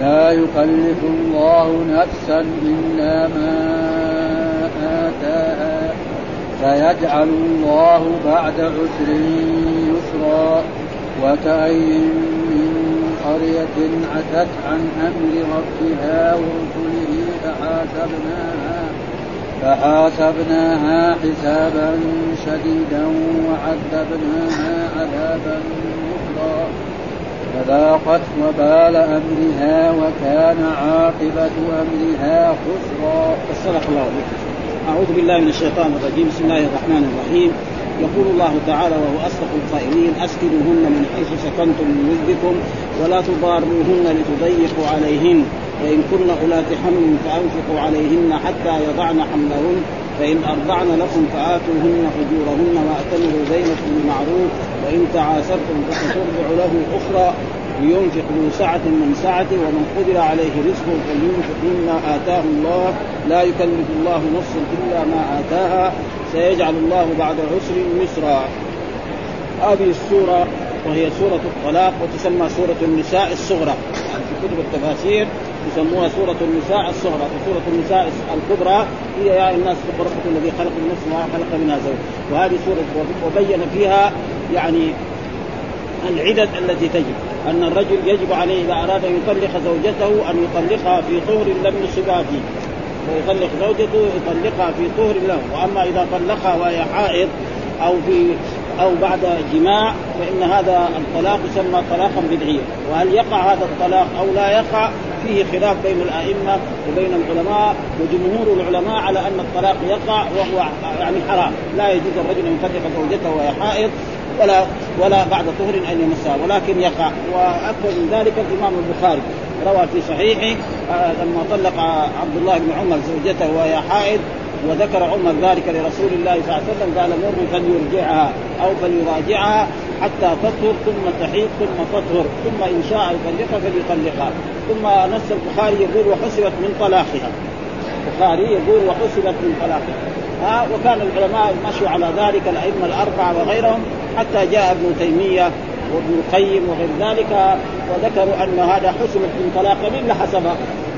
لا يكلف الله نفسا إلا ما آتاها. فيجعل الله بعد عسر يسرا. وكأي من قرية عتت عن أمر ربها ورسله فحاسبناها فحاسبناها حسابا شديدا وعذبناها عذابا نكرا فذاقت وبال أمرها وكان عاقبة أمرها خسرا. صدق الله أعوذ بالله من الشيطان الرجيم. بسم الله الرحمن الرحيم. يقول الله تعالى وهو أصدق القائلين اسكنوهن من حيث سكنتم من وجدكم ولا تضاروهن لتضيقوا عليهن. وإن كن أولات حمل فأنفقوا عليهن حتى يضعن حملهن. فإن أرضعن لكم فآتوهن أجورهن وأتمروا بينكم بمعروف وإن تعاسرتم فسترضع له أخرى لينفق ذو سعة من سعته ومن قدر عليه رزقه فلينفق مما آتاه الله. لا يكلف الله نفسا إلا ما آتاها. سيجعل الله بعد عسر يسرا. هذه السورة وهي سورة الطلاق وتسمى سورة النساء الصغرى. يعني في كتب التفاسير يسموها سورة النساء الصغرى. وسورة النساء الكبرى هي يا الناس ربكم الذي خلق من نفس خلق منها زوج وهذه سورة وبين فيها يعني العدد التي تجب. أن الرجل يجب عليه إذا أراد أن يطلق زوجته أن يطلقها في طهر لم يصبها فيه. ويطلق زوجته يطلقها في طهر له. وأما إذا طلقها وهي حائض أو في أو بعد جماع فإن هذا الطلاق يسمى طلاقا بدعيا. وهل يقع هذا الطلاق أو لا يقع؟ فيه خلاف بين الأئمة وبين العلماء وجمهور العلماء على أن الطلاق يقع وهو يعني حرام. لا يجوز الرجل أن يطلق زوجته وهي حائض ولا ولا بعد طهر أن يمسها ولكن يقع. وأكثر من ذلك الإمام البخاري روى في صحيحه آه، لما طلق عبد الله بن عمر زوجته وهي حائض وذكر عمر ذلك لرسول الله صلى الله عليه وسلم قال مر فليرجعها أو فليراجعها حتى تطهر ثم تحيض ثم تطهر ثم إن شاء يطلقها فليطلقها ثم نص البخاري يقول وحسبت من طلاقها. البخاري يقول وحسبت من طلاقها. ها وكان العلماء مشوا على ذلك الأئمة الأربعة وغيرهم حتى جاء ابن تيمية وابن القيم وغير ذلك وذكروا أن هذا حسبت من طلاق الا حسبها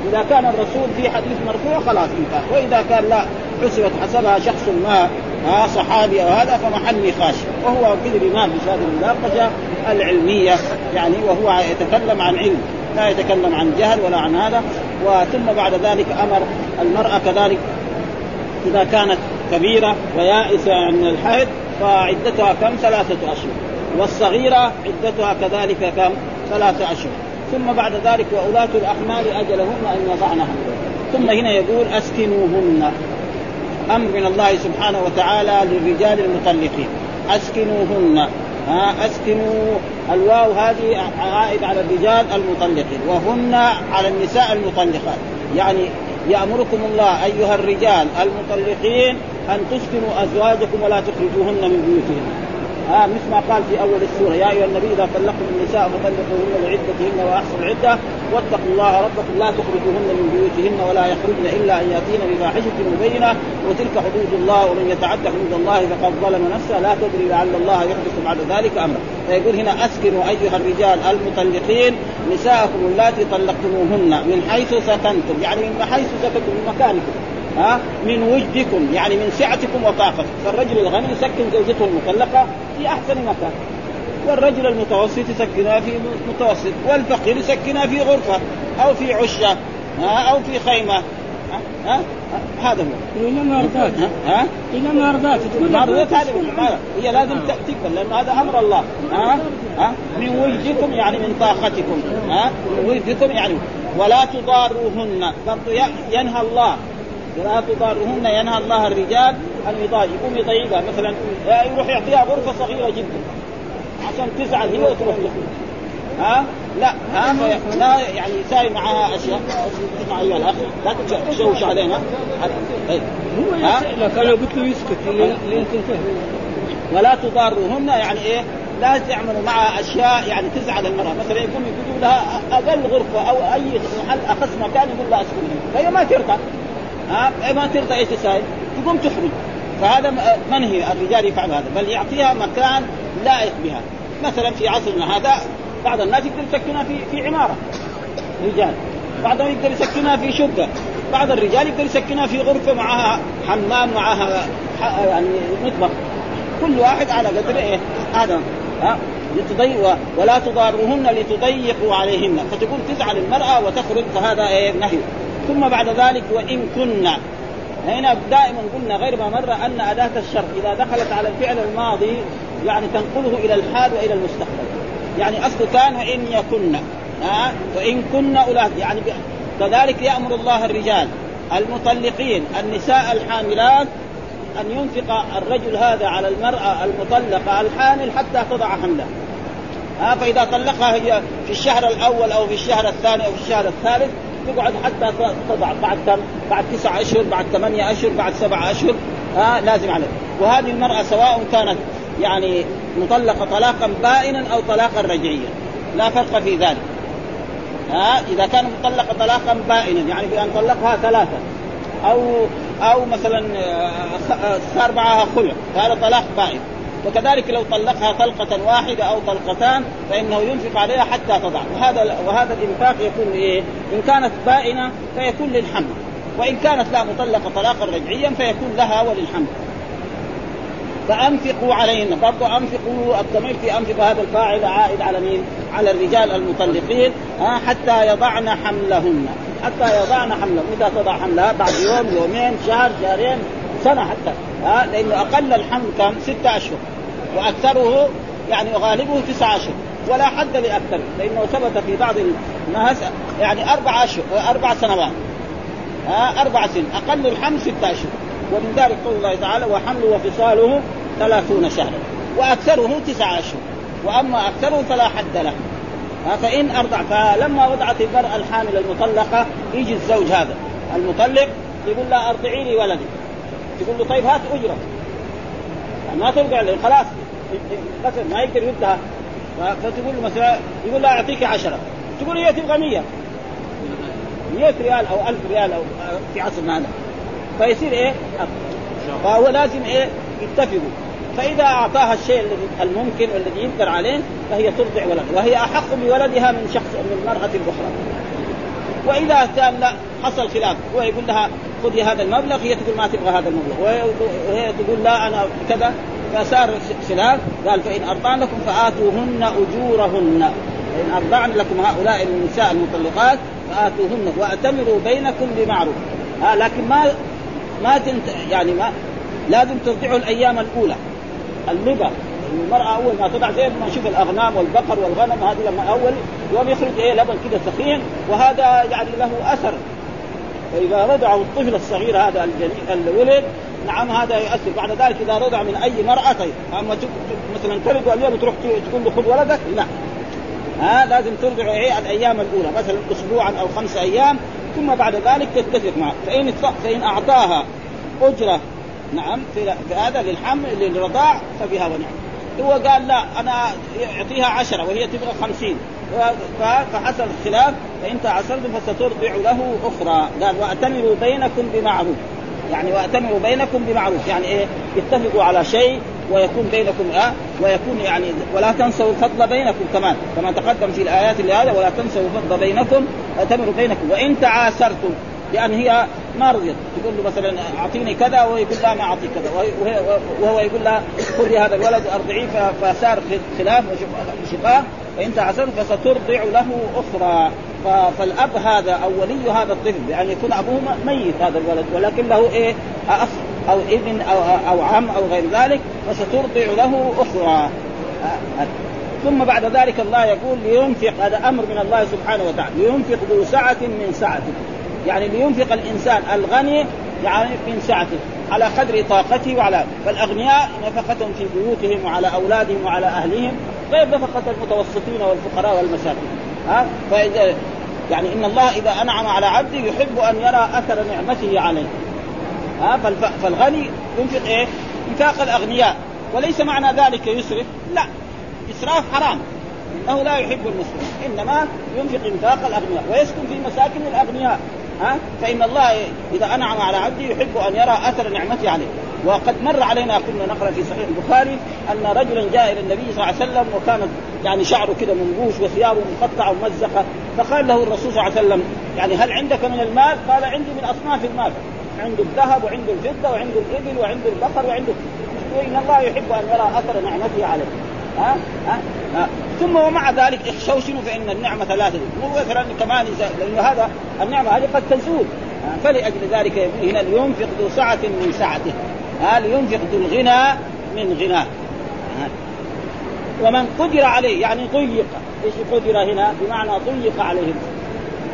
إذا كان الرسول في حديث مرفوع خلاص انتهى. وإذا كان لا حسبت حسبها شخص ما ها صحابي أو هذا فمحل نقاش وهو كذا الامام في هذه المناقشة العلمية. يعني وهو يتكلم عن علم لا يتكلم عن جهل ولا عن هذا. وثم بعد ذلك أمر المرأة كذلك إذا كانت كبيرة ويائسة من الحيض فعدتها كم؟ ثلاثة أشهر. والصغيرة عدتها كذلك كم؟ ثلاثة أشهر. ثم بعد ذلك وأولاة الأحمال أجلهن أن يضعن ثم هنا يقول أسكنوهن. أمر من الله سبحانه وتعالى للرجال المطلقين. أسكنوهن. ها أسكنوا الواو هذه عائد على الرجال المطلقين وهن على النساء المطلقات. يعني يأمركم الله أيها الرجال المطلقين أن تسكنوا أزواجكم ولا تخرجوهن من بيوتهن. ها مثل ما قال في أول السورة يا أيها النبي إذا طلقتم النساء فطلقوهن لعدتهن وأحصوا العدة واتقوا الله ربكم لا تخرجوهن من بيوتهن ولا يخرجن إلا أن يأتين بفاحشة مبينة وتلك حدود الله ومن يتعدى حدود الله فقد ظلم نفسه لا تدري لعل الله يحدث بعد ذلك أمرا. فيقول هنا أسكنوا أيها الرجال المطلقين نساءكم اللاتي طلقتموهن من حيث سكنتم يعني من حيث سكنتم من مكانكم. ها؟ من وجدكم يعني من سعتكم وطاقتكم فالرجل الغني يسكن زوجته المطلقة في أحسن مكان. والرجل المتوسط يسكنها في متوسط والفقير يسكنها في غرفة أو في عشة أو في خيمة. ها, ها؟ هذا هو. إذا ما رضات ها؟ إذا ما رضات تقول ما هذه هي لازم تقبل لأن هذا أمر الله. ها؟ ها؟ من وجدكم يعني من طاقتكم. ها؟ من وجدكم يعني ولا تضاروهن. برضو ينهى الله. لا تضارهن ينهى الله الرجال ان يضاج يقوم يضيقها. مثلا يروح يعطيها غرفة صغيرة جدا عشان تزعل هي وتروح له. ها؟ لا ها؟ لا يعني يساوي معها أشياء. مع ايها الاخ لا تشوش علينا طيب. هو لك أنا قلت له يسكت. لين تنتهي. ولا تضاروهن يعني إيه؟ لا تعملوا معها أشياء يعني تزعل المرأة. مثلا يقول يقولوا لها أقل غرفة أو أي محل أخص مكان يقول لها أسكن فهي ما ترضى. ها ما ترضى إيش تساوي؟ تقوم تخرج. فهذا منهي الرجال يفعل هذا. بل يعطيها مكان لائق بها. مثلا في عصرنا هذا بعض الناس يقدر يسكنها في في عمارة. رجال. بعضهم يقدر يسكنها في شقة. بعض الرجال يقدر يسكنها في غرفة معها حمام معها يعني مطبخ. كل واحد على قدر إيه؟ هذا. ها؟ لتضيق ولا تضاروهن لتضيقوا عليهن. فتكون تزعل المرأة وتخرج فهذا إيه؟ نهي. ثم بعد ذلك وإن كنا. هنا دائما قلنا غير ما مر أن أداة الشرط إذا دخلت على الفعل الماضي يعني تنقله إلى الحال وإلى المستقبل. يعني أصل كان وإن يكن. ها؟ وإن كن أولاد. يعني كذلك يأمر الله الرجال المطلقين النساء الحاملات أن ينفق الرجل هذا على المرأة المطلقة الحامل حتى تضع حملها ها؟ فإذا طلقها هي في الشهر الأول أو في الشهر الثاني أو في الشهر الثالث تقعد حتى تضع بعد كم؟ بعد تسعة أشهر بعد ثمانية أشهر بعد سبعة أشهر ها لازم عليه وهذه المرأة سواء كانت يعني مطلقة طلاقا بائنا أو طلاقا رجعيا. لا فرق في ذلك. ها إذا كان مطلقة طلاقا بائنا يعني بأن طلقها ثلاثة. أو أو مثلا آه، صار معها خلع فهذا طلاق بائن. وكذلك لو طلقها طلقة واحدة أو طلقتان فإنه ينفق عليها حتى تضع. وهذا وهذا الإنفاق يكون إيه؟ إن كانت بائنة فيكون للحمل. وإن كانت لا مطلقة طلاقا رجعيا فيكون لها وللحمل. فأنفقوا عليهن. برضو أنفقوا الضمير في أنفق هذا الفاعل عائد على مين؟ على الرجال المطلقين حتى يضعن حملهن. حتى يضعن حملهن. متى تضع حملها بعد يوم يومين شهر شهرين سنة حتى ها لأنه أقل الحمل كم ستة أشهر. وأكثره يعني غالبه تسعة أشهر ولا حد لأكثر لأنه ثبت في بعض الناس يعني أربع أشهر أربع سنوات. ها أربع سنين أقل الحمل ستة أشهر ومن ذلك قول الله تعالى وحمله وفصاله ثلاثون شهرا. وأكثره تسعة أشهر وأما أكثره فلا حد له. فإن أرضع فلما وضعت المرأة الحامل المطلقة يجي الزوج هذا المطلق يقول لها أرضعي لي ولدي. تقول له طيب هات أجرة. ما ترجع له خلاص. مثلا ما يقدر يردها فتقول له مثلا يقول لها أعطيك عشرة. تقول هي تبغى 100 100 ريال أو 1000 ريال أو في عصرنا هذا. فيصير إيه؟ فهو لازم إيه؟ يتفقوا. فإذا أعطاها الشيء الممكن والذي يقدر عليه فهي ترضع ولد. وهي أحق بولدها من شخص من المراه الاخرى وإذا كان لا حصل خلاف هو يقول لها خذي هذا المبلغ هي تقول ما تبغى هذا المبلغ. وهي تقول لا أنا كذا. فصار خلاف قال فإن أرضعن لكم فآتوهن أجورهن. فإن أرضعن لكم هؤلاء النساء المطلقات فآتوهن واعتمروا بينكم بمعروف. آه لكن ما ما تنت يعني ما لازم ترضعوا الأيام الأولى. اللبا المرأة أول ما تضع زي ما نشوف الأغنام والبقر والغنم هذه لما أول يوم يخرج إيه لبن كده سخين وهذا يعني له أثر. فإذا رضعه الطفل الصغير هذا اللي ولد نعم هذا يؤثر. بعد ذلك إذا رضع من أي مرأة طيب أما مثلا تلد اليوم تروح تقول له خذ ولدك؟ لا ها لازم ترضع إيه؟ الأيام الأولى مثلا أسبوعا أو خمسة أيام ثم بعد ذلك تتفق معه. فإن فإن أعطاها أجرة نعم في, هذا للحمل للرضاع فبها ونعم. هو قال لا أنا يعطيها عشرة وهي تبغى خمسين. فحصل الخلاف فإن تعسرتم فسترضع له أخرى. قال وأتمروا بينكم بمعروف. يعني وأتمروا بينكم بمعروف. يعني إيه؟ اتفقوا على شيء ويكون بينكم آه ويكون يعني ولا تنسوا الفضل بينكم كمان. كما تقدم في الآيات اللي هذا ولا تنسوا الفضل بينكم وأتمروا بينكم. وإن تعاسرتم لأن هي ما رضيت. تقول له مثلا أعطيني كذا. وهو يقول لا ما أعطيك كذا. وهو يقول لها خذي هذا الولد ارضعيه فصار خلاف وشقاق فانت عسر فسترضع له أخرى. فالأب هذا أو ولي هذا الطفل يعني يكون أبوه ميت هذا الولد ولكن له إيه؟ أخ أو ابن أو أو عم أو غير ذلك فسترضع له أخرى. ثم بعد ذلك الله يقول لينفق هذا أمر من الله سبحانه وتعالى لينفق ذو سعة من سعته. يعني لينفق الإنسان الغني يعني من سعته على قدر طاقته وعلى فالأغنياء نفقتهم في بيوتهم وعلى أولادهم وعلى اهلهم غير نفقة المتوسطين والفقراء والمساكين. ها؟ فإذا يعني إن الله إذا أنعم على عبده يحب أن يرى أثر نعمته عليه. ها؟ فالغني ينفق إيه؟ انفاق الأغنياء. وليس معنى ذلك يسرف؟ لا. إسراف حرام. إنه لا يحب المسلمين إنما ينفق انفاق الأغنياء. ويسكن في مساكن الأغنياء. ها؟ فإن الله إذا أنعم على عبده يحب أن يرى أثر نعمته عليه. وقد مر علينا كنا نقرأ في صحيح البخاري أن رجلا جاء إلى النبي صلى الله عليه وسلم وكانت يعني شعره كده منبوش وثيابه مقطعة وممزقه فقال له الرسول صلى الله عليه وسلم يعني هل عندك من المال؟ قال عندي من أصناف المال عنده الذهب وعنده الفضة وعنده الإبل وعنده البقر وعنده إن الله يحب أن يرى أثر نعمته عليه. ها؟ ها, ها. ثم ومع ذلك اخشوشنوا فإن النعمة لا تزول. مثلا كمان لأنه هذا النعمة هذه قد تزول. فلأجل ذلك يقول هنا لينفق ذو سعة من سعته. ها لينفق ذو الغنى من غناه. ومن قدر عليه يعني ضيق. إيش قدر هنا؟ بمعنى ضيق عليه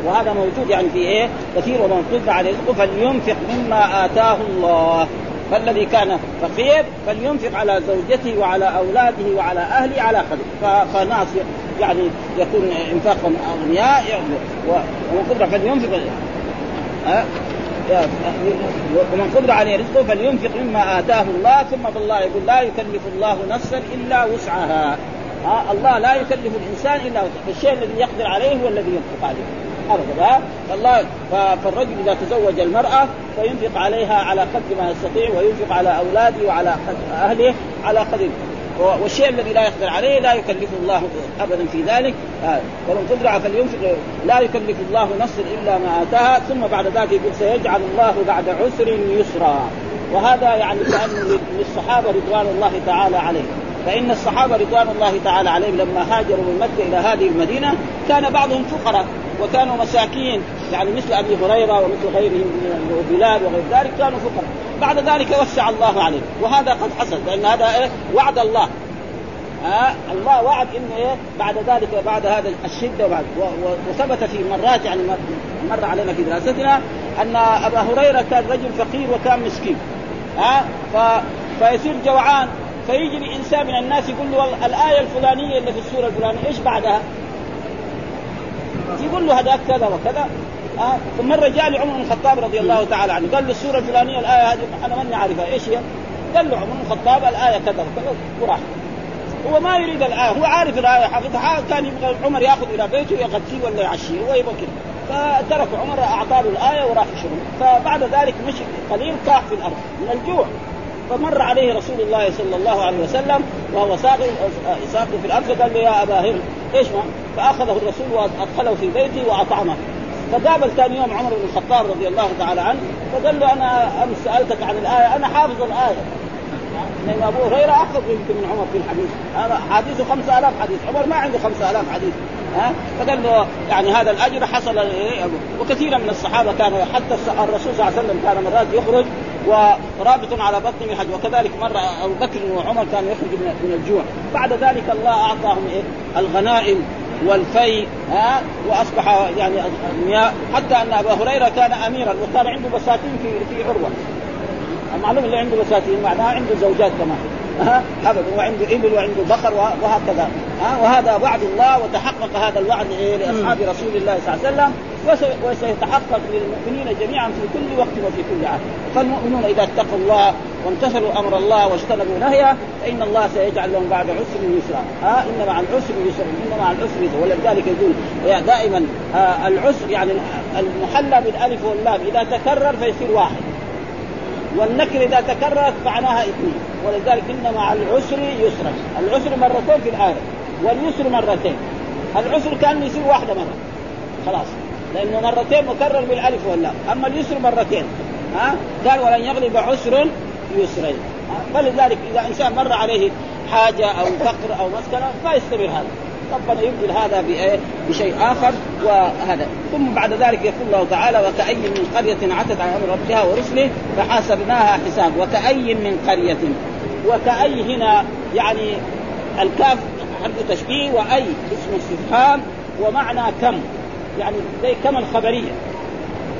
وهذا موجود يعني في إيه؟ كثير ومن قدر عليه. فلينفق مما آتاه الله. فالذي كان فقير فلينفق على زوجته وعلى أولاده وعلى أهله على قدر فناس يعني يكون إنفاقهم أغنياء ومن قدر فلينفق ومن قدر عليه رزقه فلينفق مما آتاه الله ثم بالله يقول لا يكلف الله نفسا إلا وسعها. ها الله لا يكلف الإنسان إلا الشيء الذي يقدر عليه هو الذي ينفق عليه. ابدا فالله فالرجل إذا تزوج المرأة فينفق عليها على قدر ما يستطيع وينفق على أولاده وعلى أهله على قدر والشيء الذي لا يقدر عليه لا يكلف الله أبدا في ذلك. آه. ومن قدر فلينفق لا يكلف الله نفسا إلا ما آتاها ثم بعد ذلك يقول سيجعل الله بعد عسر يسرا. وهذا يعني كانه للصحابة رضوان الله تعالى عليهم. فإن الصحابة رضوان الله تعالى عليهم لما هاجروا من مكة إلى هذه المدينة كان بعضهم فقراء وكانوا مساكين. يعني مثل أبي هريرة ومثل غيرهم من بلال وغير ذلك كانوا فقراء. بعد ذلك وسع الله عليهم وهذا قد حصل لأن هذا إيه؟ وعد الله. آه الله وعد إنه إيه؟ بعد ذلك بعد هذا الشدة وبعد. وثبت في مرات يعني مر علينا في دراستنا أن أبا هريرة كان رجل فقير وكان مسكين. ها؟ آه فيصير جوعان. فيجي إنسان من الناس يقول له الآية الفلانية اللي في السورة الفلانية إيش بعدها؟ يقول له هذاك كذا وكذا. آه ثم مره جاء لعمر بن الخطاب رضي الله تعالى عنه. قال له السورة الفلانية الآية هذه أنا ماني عارفها. إيش هي؟ قال له عمر بن الخطاب الآية كذا وراح. هو ما يريد الآية هو عارف الآية حافظها كان يبغى عمر ياخذ إلى بيته يغطيه ولا يعشيه هو يبغى كذا. فترك عمر أعطاه الآية وراح يشرب فبعد ذلك مشي قليل طاح في الأرض من الجوع. فمر عليه رسول الله صلى الله عليه وسلم وهو ساقي ساقي في الأرض فقال له يا أبا هر إيش ما؟ فأخذه الرسول وأدخله في بيته وأطعمه. فقابل ثاني يوم عمر بن الخطاب رضي الله تعالى عنه فقال له أنا امس سألتك عن الآية أنا حافظ الآية. لأن أبو هريرة أحفظ يمكن من عمر في الحديث. هذا حديثه 5000 حديث عمر ما عنده 5000 حديث. ها؟ فقال له يعني هذا الأجر حصل إيه؟ وكثيرا من الصحابة كانوا حتى الرسول صلى الله عليه وسلم كان مرات يخرج ورابط على بطن حج وكذلك مرة أبو بكر وعمر كانوا يخرجوا من الجوع. بعد ذلك الله أعطاهم إيه؟ الغنائم. والفي ها وأصبح يعني المياه حتى أن أبا هريرة كان اميرا وكان عنده بساتين في في عروة. المعلوم اللي عنده بساتين معناها عنده زوجات كمان. ها ابدا وعنده إبل وعنده بقر وهكذا. ها وهذا وعد الله وتحقق هذا الوعد لأصحاب رسول الله صلى الله عليه وسلم. وسيتحقق للمؤمنين جميعا في كل وقت وفي كل عام فالمؤمنون إذا اتقوا الله وامتثلوا أمر الله واجتنبوا نهيه فإن الله سيجعل لهم بعد عسر يسرا. ها ان مع العسر يسرا ان مع العسر يسرا ولذلك يقول دائما العسر يعني المحلى بالألف واللام إذا تكرر فيصير واحد. والنكر إذا تكررت معناها اثنين. ولذلك ان مع العسر يسرا. العسر مرتين في الآية واليسر مرتين. العسر كان يصير واحدة مرة. خلاص. لأنه مرتين مكرر بالألف واللام. أما اليسر مرتين ها؟ قال ولن يغلب عسر يسرين. فلذلك إذا إنسان مر عليه حاجة أو فقر أو مسكنة فيستمر هذا. ربنا يبدل هذا بشيء آخر وهذا. ثم بعد ذلك يقول الله تعالى وكأي من قرية عتت عن أمر ربها ورسله فحاسبناها حساب. وكأي من قرية. وكأي هنا يعني الكاف حرف تشبيه وأي اسم استفهام ومعنى كم. يعني زي كم الخبرية.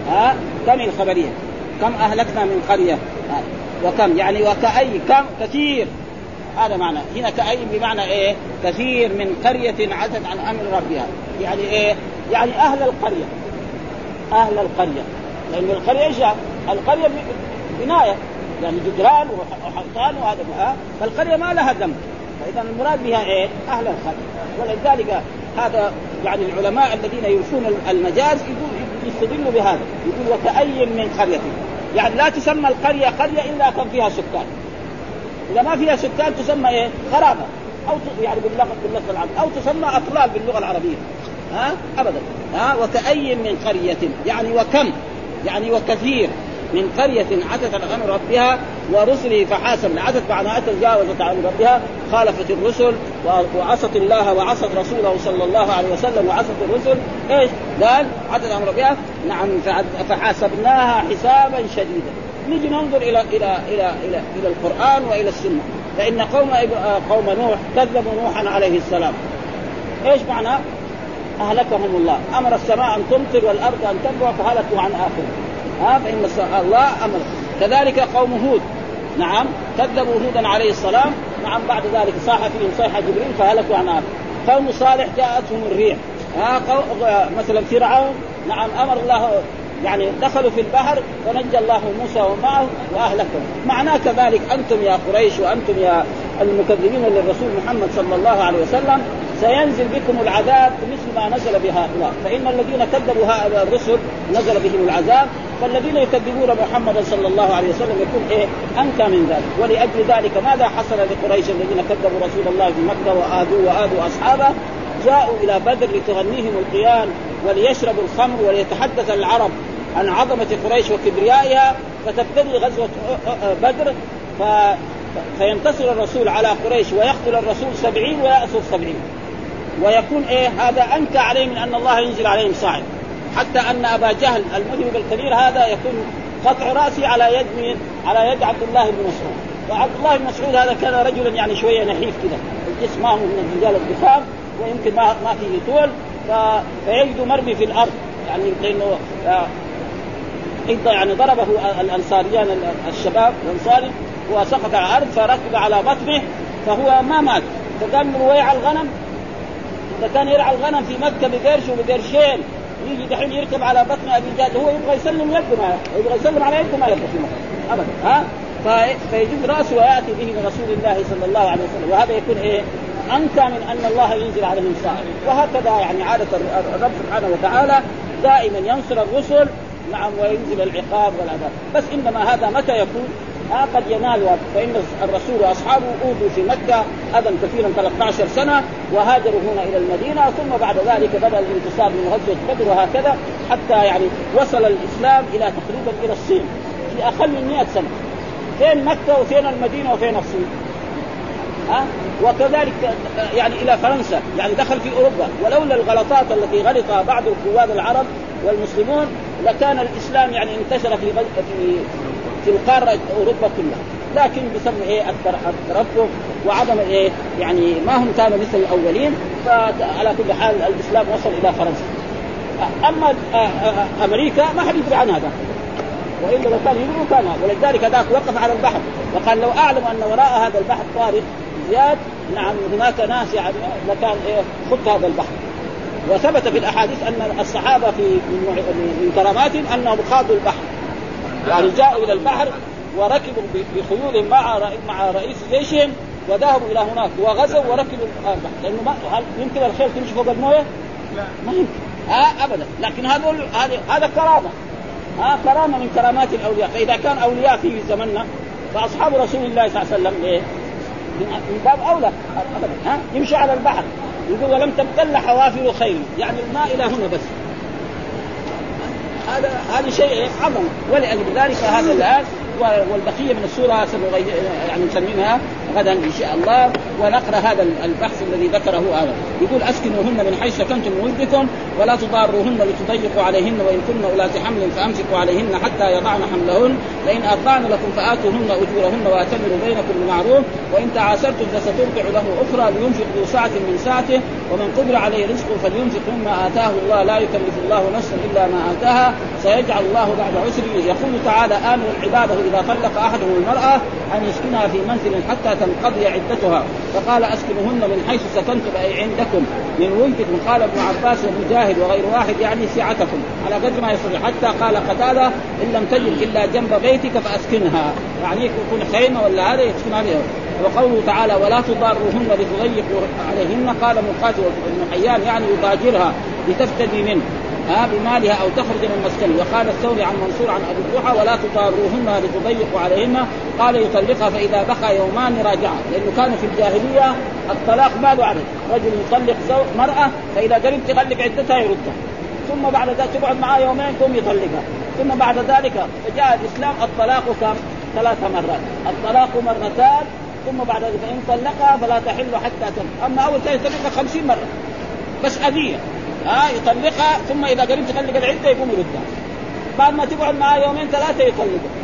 ها؟ كم الخبرية؟ كم أهلكنا من قرية؟ ها. وكم؟ يعني وكأي كم؟ كثير. هذا معنى. هنا كأي بمعنى إيه؟ كثير من قرية عتت عن أمر ربها. يعني إيه؟ يعني أهل القرية. أهل القرية. لأن القرية إيش؟ القرية بناية. يعني جدران وحيطان وهذا. فالقرية ما لها ذنب. فإذا المراد بها إيه؟ أهل القرية. ولذلك هذا يعني العلماء الذين يوفون المجاز يقول يستدلوا بهذا. يقول وكأي من قرية. يعني لا تسمى القرية قرية إلا كان فيها سكان. إذا ما فيها سكان تسمى إيه؟ خرابه أو يعني باللغة العربية. أو تسمى أطلال باللغة العربية. ها؟ ابدا. ها؟ وكأي من قرية. يعني وكم؟ يعني وكثير. من قرية عتت عن ربها ورسله فحاسب. عتت معناها تجاوزت عن ربها خالفت الرسل وعصت الله وعصت رسوله صلى الله عليه وسلم وعصت الرسل. إيش؟ قال عتت عن ربها. نعم فحاسبناها حسابا شديدا. نجي ننظر إلى إلى إلى إلى إلى القرآن وإلى السنة. فان قوم قوم نوح كذبوا نوحا عليه السلام. إيش معنى؟ أهلكهم الله. أمر السماء أن تمطر والأرض أن تنبع فهلكوا عن آخرة. ها فان الله أمر كذلك قوم هود. نعم كذبوا هودا عليه السلام. نعم بعد ذلك صاح فيهم صيحه جبريل فهلكوا عن قوم صالح جاءتهم الريح. ها مثلا فرعون. نعم أمر الله يعني دخلوا في البحر فنجى الله موسى ومعه وأهلكهم. معناه كذلك أنتم يا قريش وأنتم يا المكذبين للرسول محمد صلى الله عليه وسلم. سينزل بكم العذاب مثل ما نزل بهؤلاء. فإن الذين كذبوا هؤلاء الرسل نزل بهم العذاب فالذين يكذبون محمدا صلى الله عليه وسلم يكون إيه؟ انكى من ذلك. ولأجل ذلك ماذا حصل لقريش الذين كذبوا رسول الله في مكه وآذوا وآذوا أصحابه؟ جاءوا إلى بدر لتغنيهم القيان وليشربوا الخمر وليتحدث العرب عن عظمة قريش وكبريائها. فتبتدي غزوة بدر ف... فينتصر الرسول على قريش ويقتل الرسول سبعين ويأسر سبعين ويكون إيه هذا أنكى عليه من أن الله ينزل عليهم صاعد. حتى أن أبا جهل المذنب الكبير هذا يكون قطع رأسي على يد مين؟ على يد عبد الله بن مسعود. وعبد الله بن مسعود هذا كان رجلا يعني شوية نحيف كذا الجسم ما هو من الرجال الضخام ويمكن ما ما فيه طول. فيجد مرمي في الأرض. يعني لأنه يعني ضربه الأنصاريان الشباب الأنصاري وسقط على الأرض فركب على بطنه فهو ما مات. فكان رويع الغنم إذا كان يرعى الغنم في مكة بقرش وبقرشين يجي دحين يركب على بطن أبي جاد هو يبغى يسلم يده ما يبغى يسلم على يده ما يبغى في مكة ابدا ها؟ فيجد رأسه ويأتي به من رسول الله صلى الله عليه وسلم وهذا يكون إيه؟ انكى من أن الله ينزل عليهم ساعه وهكذا يعني عادة الرب سبحانه وتعالى دائما ينصر الرسل نعم وينزل العقاب والعذاب. بس إنما هذا متى يكون؟ آه قد ينال فإن الرسول وأصحابه اوذوا في مكة اذى كثيرا 13 سنة وهاجروا هنا إلى المدينة ثم بعد ذلك بدأ الانتصار من غزوة بدر وهكذا حتى يعني وصل الإسلام إلى تقريبا إلى الصين في أقل من 100 سنة. فين مكة وفين المدينة وفين الصين؟ ها وكذلك يعني إلى فرنسا يعني دخل في أوروبا. ولولا الغلطات التي غلطها بعض القواد العرب والمسلمون لكان الإسلام يعني انتشر في في القاره أوروبا كلها. لكن بسبب إيه؟ الترفه وعدم إيه؟ يعني ما هم كانوا مثل الأولين فعلى كل حال الإسلام وصل إلى فرنسا. أما أمريكا ما حد يدري عنها هذا. وإلا لو كان يدري كان ولذلك ذاك وقف على البحر. وقال لو أعلم أن وراء هذا البحر طارق زياد نعم هناك ناس يعني لكان إيه؟ خط هذا البحر. وثبت في الأحاديث أن الصحابة في من كراماتهم أنهم خاضوا البحر. يعني جاءوا إلى البحر وركبوا بخيول مع مع رئيس جيشهم وذهبوا إلى هناك وغزوا وركبوا البحر. لأنه ما هل يمكن الخيل تمشي فوق الموية؟ لا. ما يمكن. آه ابدا. لكن هذول هذا هذا كرامة. ها آه كرامة من كرامات الأولياء. فإذا كان أولياء في زمننا فأصحاب رسول الله صلى الله عليه وسلم إيه؟ من باب أولى. ابدا. ها؟ يمشي على البحر. يقول ولم تبتل حوافر خير يعني الماء إلى هنا بس. هذا هذا شيء عظم ولأجل ذلك هذا الآن والبقية من السورة يعني نسميها غدا إن شاء الله ونقرأ هذا البحث الذي ذكره هذا. يقول أسكنوهن من حيث سكنتم من ودكم ولا تضاروهن لتضيقوا عليهن وإن كن أولات حمل فأمسكوا عليهن حتى يضعن حملهن. فان ارضعن لكم فآتوهن أجورهن واعتمروا بينكم بمعروف. وإن تعاسرتم فسترضع له أخرى لينفق ذو سعه من سعته ومن قدر عليه رزقه فلينفق مما آتاه الله. لا يكلف الله نفسا إلا ما آتاها. سيجعل الله بعد عسر يقول تعالى أمر عباده إذا طلق أحدهم المرأة أن يسكنها في منزل حتى قضي عدتها فقال أسكنهن من حيث سكنتم أي عندكم من ولدكم. قال ابن عباس ومجاهد وغير واحد يعني سعتكم على قدر ما يستطيع حتى قال قتادة إن لم تجد إلا جنب بيتك فأسكنها. يعني يكون خيمة ولا هذا يسكن عليها. وقوله تعالى ولا تضاروهن لتضيقوا عليهن. قال مقاتل بن حيان يعني يضاجرها لتفتدي منه. ها بمالها أو تخرج من مسكنه وقال الثوري عن منصور عن أبي الضحى ولا تضاروهن لتضيقوا عليهن. قال يطلقها فإذا بقى يومان راجعها لأنه كان في الجاهلية الطلاق ما له عدد رجل يطلق زوج مرأة فإذا قريب تغلق عدتها يردها. ثم بعد ذلك تقعد معاه يومين ثم يطلقها. ثم بعد ذلك فجاء الإسلام الطلاق كم ثلاث مرات. الطلاق مرتان ثم بعد ذلك فان طلقها فلا تحل حتى تم. أما أول شيء يطلقها خمسين مرة. بس أذية. ها يطلقها ثم إذا قريب تطلق العدة يقوم يردها. بعد ما تقعد معاه يومين ثلاثة يطلقها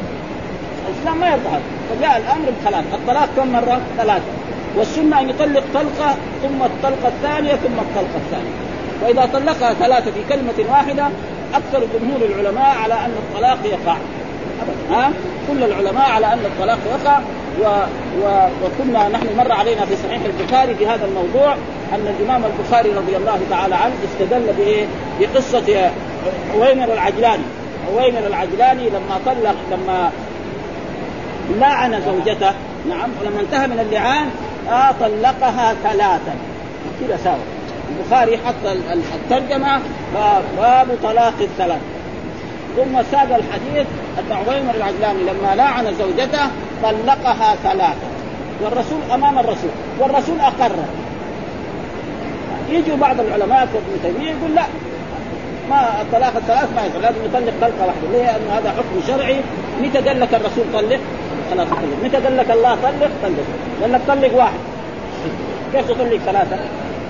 الإسلام ما يرضى هذا فجاء الأمر بثلاث الطلاق كم مرة؟ ثلاثة. والسنة أن يطلق طلقة ثم الطلقة الثانية ثم الطلقة الثانية. وإذا طلقها ثلاثة في كلمة واحدة أكثر جمهور العلماء على أن الطلاق يقع. ابدا ها؟ كل العلماء على أن الطلاق يقع. و... و... وكنا نحن مر علينا في صحيح البخاري في هذا الموضوع أن الإمام البخاري رضي الله تعالى عنه استدل بايه؟ بقصة عويمر العجلاني. عويمر العجلاني لما طلق لما لعن زوجته نعم ولما انتهى من اللعان آه طلقها ثلاثا. كذا ساوى. البخاري حط الترجمة باب طلاق الثلاث. ثم ساد الحديث ان عويمر العجلاني لما لعن زوجته طلقها ثلاثة والرسول أمام الرسول والرسول أقر يجي بعض العلماء كابن تيمية يقول لا ما الطلاق الثلاث ما يصير لازم يطلق طلقة واحدة ليه؟ لأنه هذا حكم شرعي متى قال لك الرسول طلق؟ خلاص طلق متى قال لك الله طلق؟ طلق قال لك طلق واحد كيف تطلق ثلاثة؟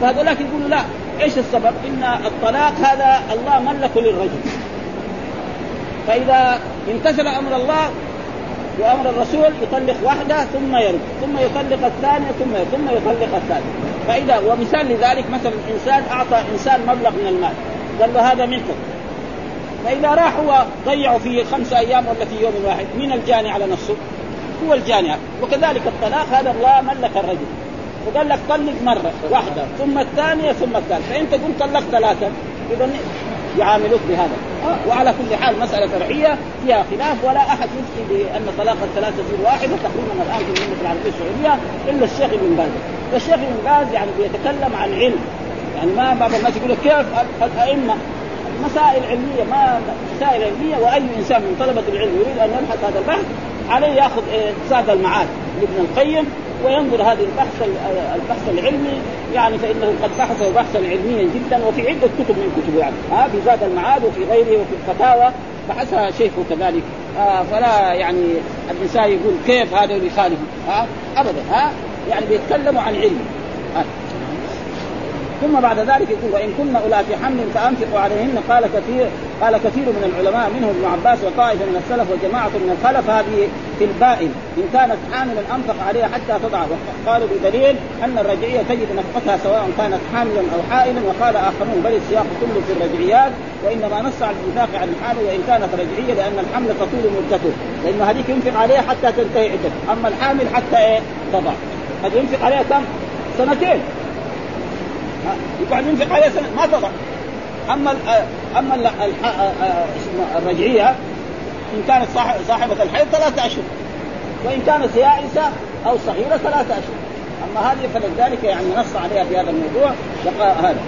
فهذولاك يقولوا لا إيش السبب؟ إن الطلاق هذا الله ملكه للرجل فإذا امتثل أمر الله وأمر الرسول يطلق واحدة ثم يرد ثم يطلق الثانية ثم يرد ثم يطلق الثالثة. فإذا ومثال لذلك مثلا إنسان أعطى إنسان مبلغ من المال قال له هذا ملكك فإذا راح هو ضيعه في خمسة أيام ولا في يوم واحد مين الجاني على نفسه؟ هو الجاني. وكذلك الطلاق هذا الله ملك الرجل. وقال لك طلق مرة واحدة ثم الثانية ثم الثالثة. فإنت قلت طلقت ثلاثة اذا يعاملوك بهذا. وعلى كل حال مسألة فرعية فيها خلاف ولا أحد يفتي بأن طلاق الثلاثة زيرو واحدة تقريبا الآن في المملكة العربية السعودية إلا الشيخ ابن باز. فالشيخ ابن باز يعني بيتكلم عن علم. يعني ما بعض الناس يقول كيف؟ الأئمة. مسائل علمية ما مسائل علمية وأي إنسان من طلبة العلم يريد أن يبحث هذا البحث عليه يأخذ إيه، زاد المعاد. لابن القيم وينظر هذه البحث البحث العلمي يعني فإنه قد بحثه بحثا علميا جدا وفي عدة كتب من كتبه يعني ها في زاد المعاد وفي غيره وفي الفتاوى بحثها شيخه كذلك. آه فلا يعني الإنسان يقول كيف هذا يخالف ها ابدا. ها يعني بيتكلموا عن علم. ثم بعد ذلك يقول وإن كن اولات حمل فأنفقوا عليهن قال كثير قال كثير من العلماء منهم ابن عباس وطائفة من السلف وجماعة من الخلف هذه في البائن. إن كانت حاملا أنفق عليها حتى تضع. قالوا بدليل أن الرجعية تجد نفقتها سواء كانت حاملا أو حائلا. وقال آخرون بل السياق كله في الرجعيات وإنما نص على الانفاق على الحامل وإن كانت رجعية لأن الحمل تطول مدته. لأن هذيك ينفق عليها حتى تنتهي عدته أما الحامل حتى إيه؟ تضع. قد ينفق عليها كم؟ سنتين. يقعد ينفق عليها سنة ما تضع. أما ال أما ال الرجعية إن كانت صاحبة الحيض ثلاثة أشهر وإن كانت يائسة أو صغيرة ثلاثة أشهر. أما هذه فلذلك يعني نص عليها في هذا الموضوع هذا.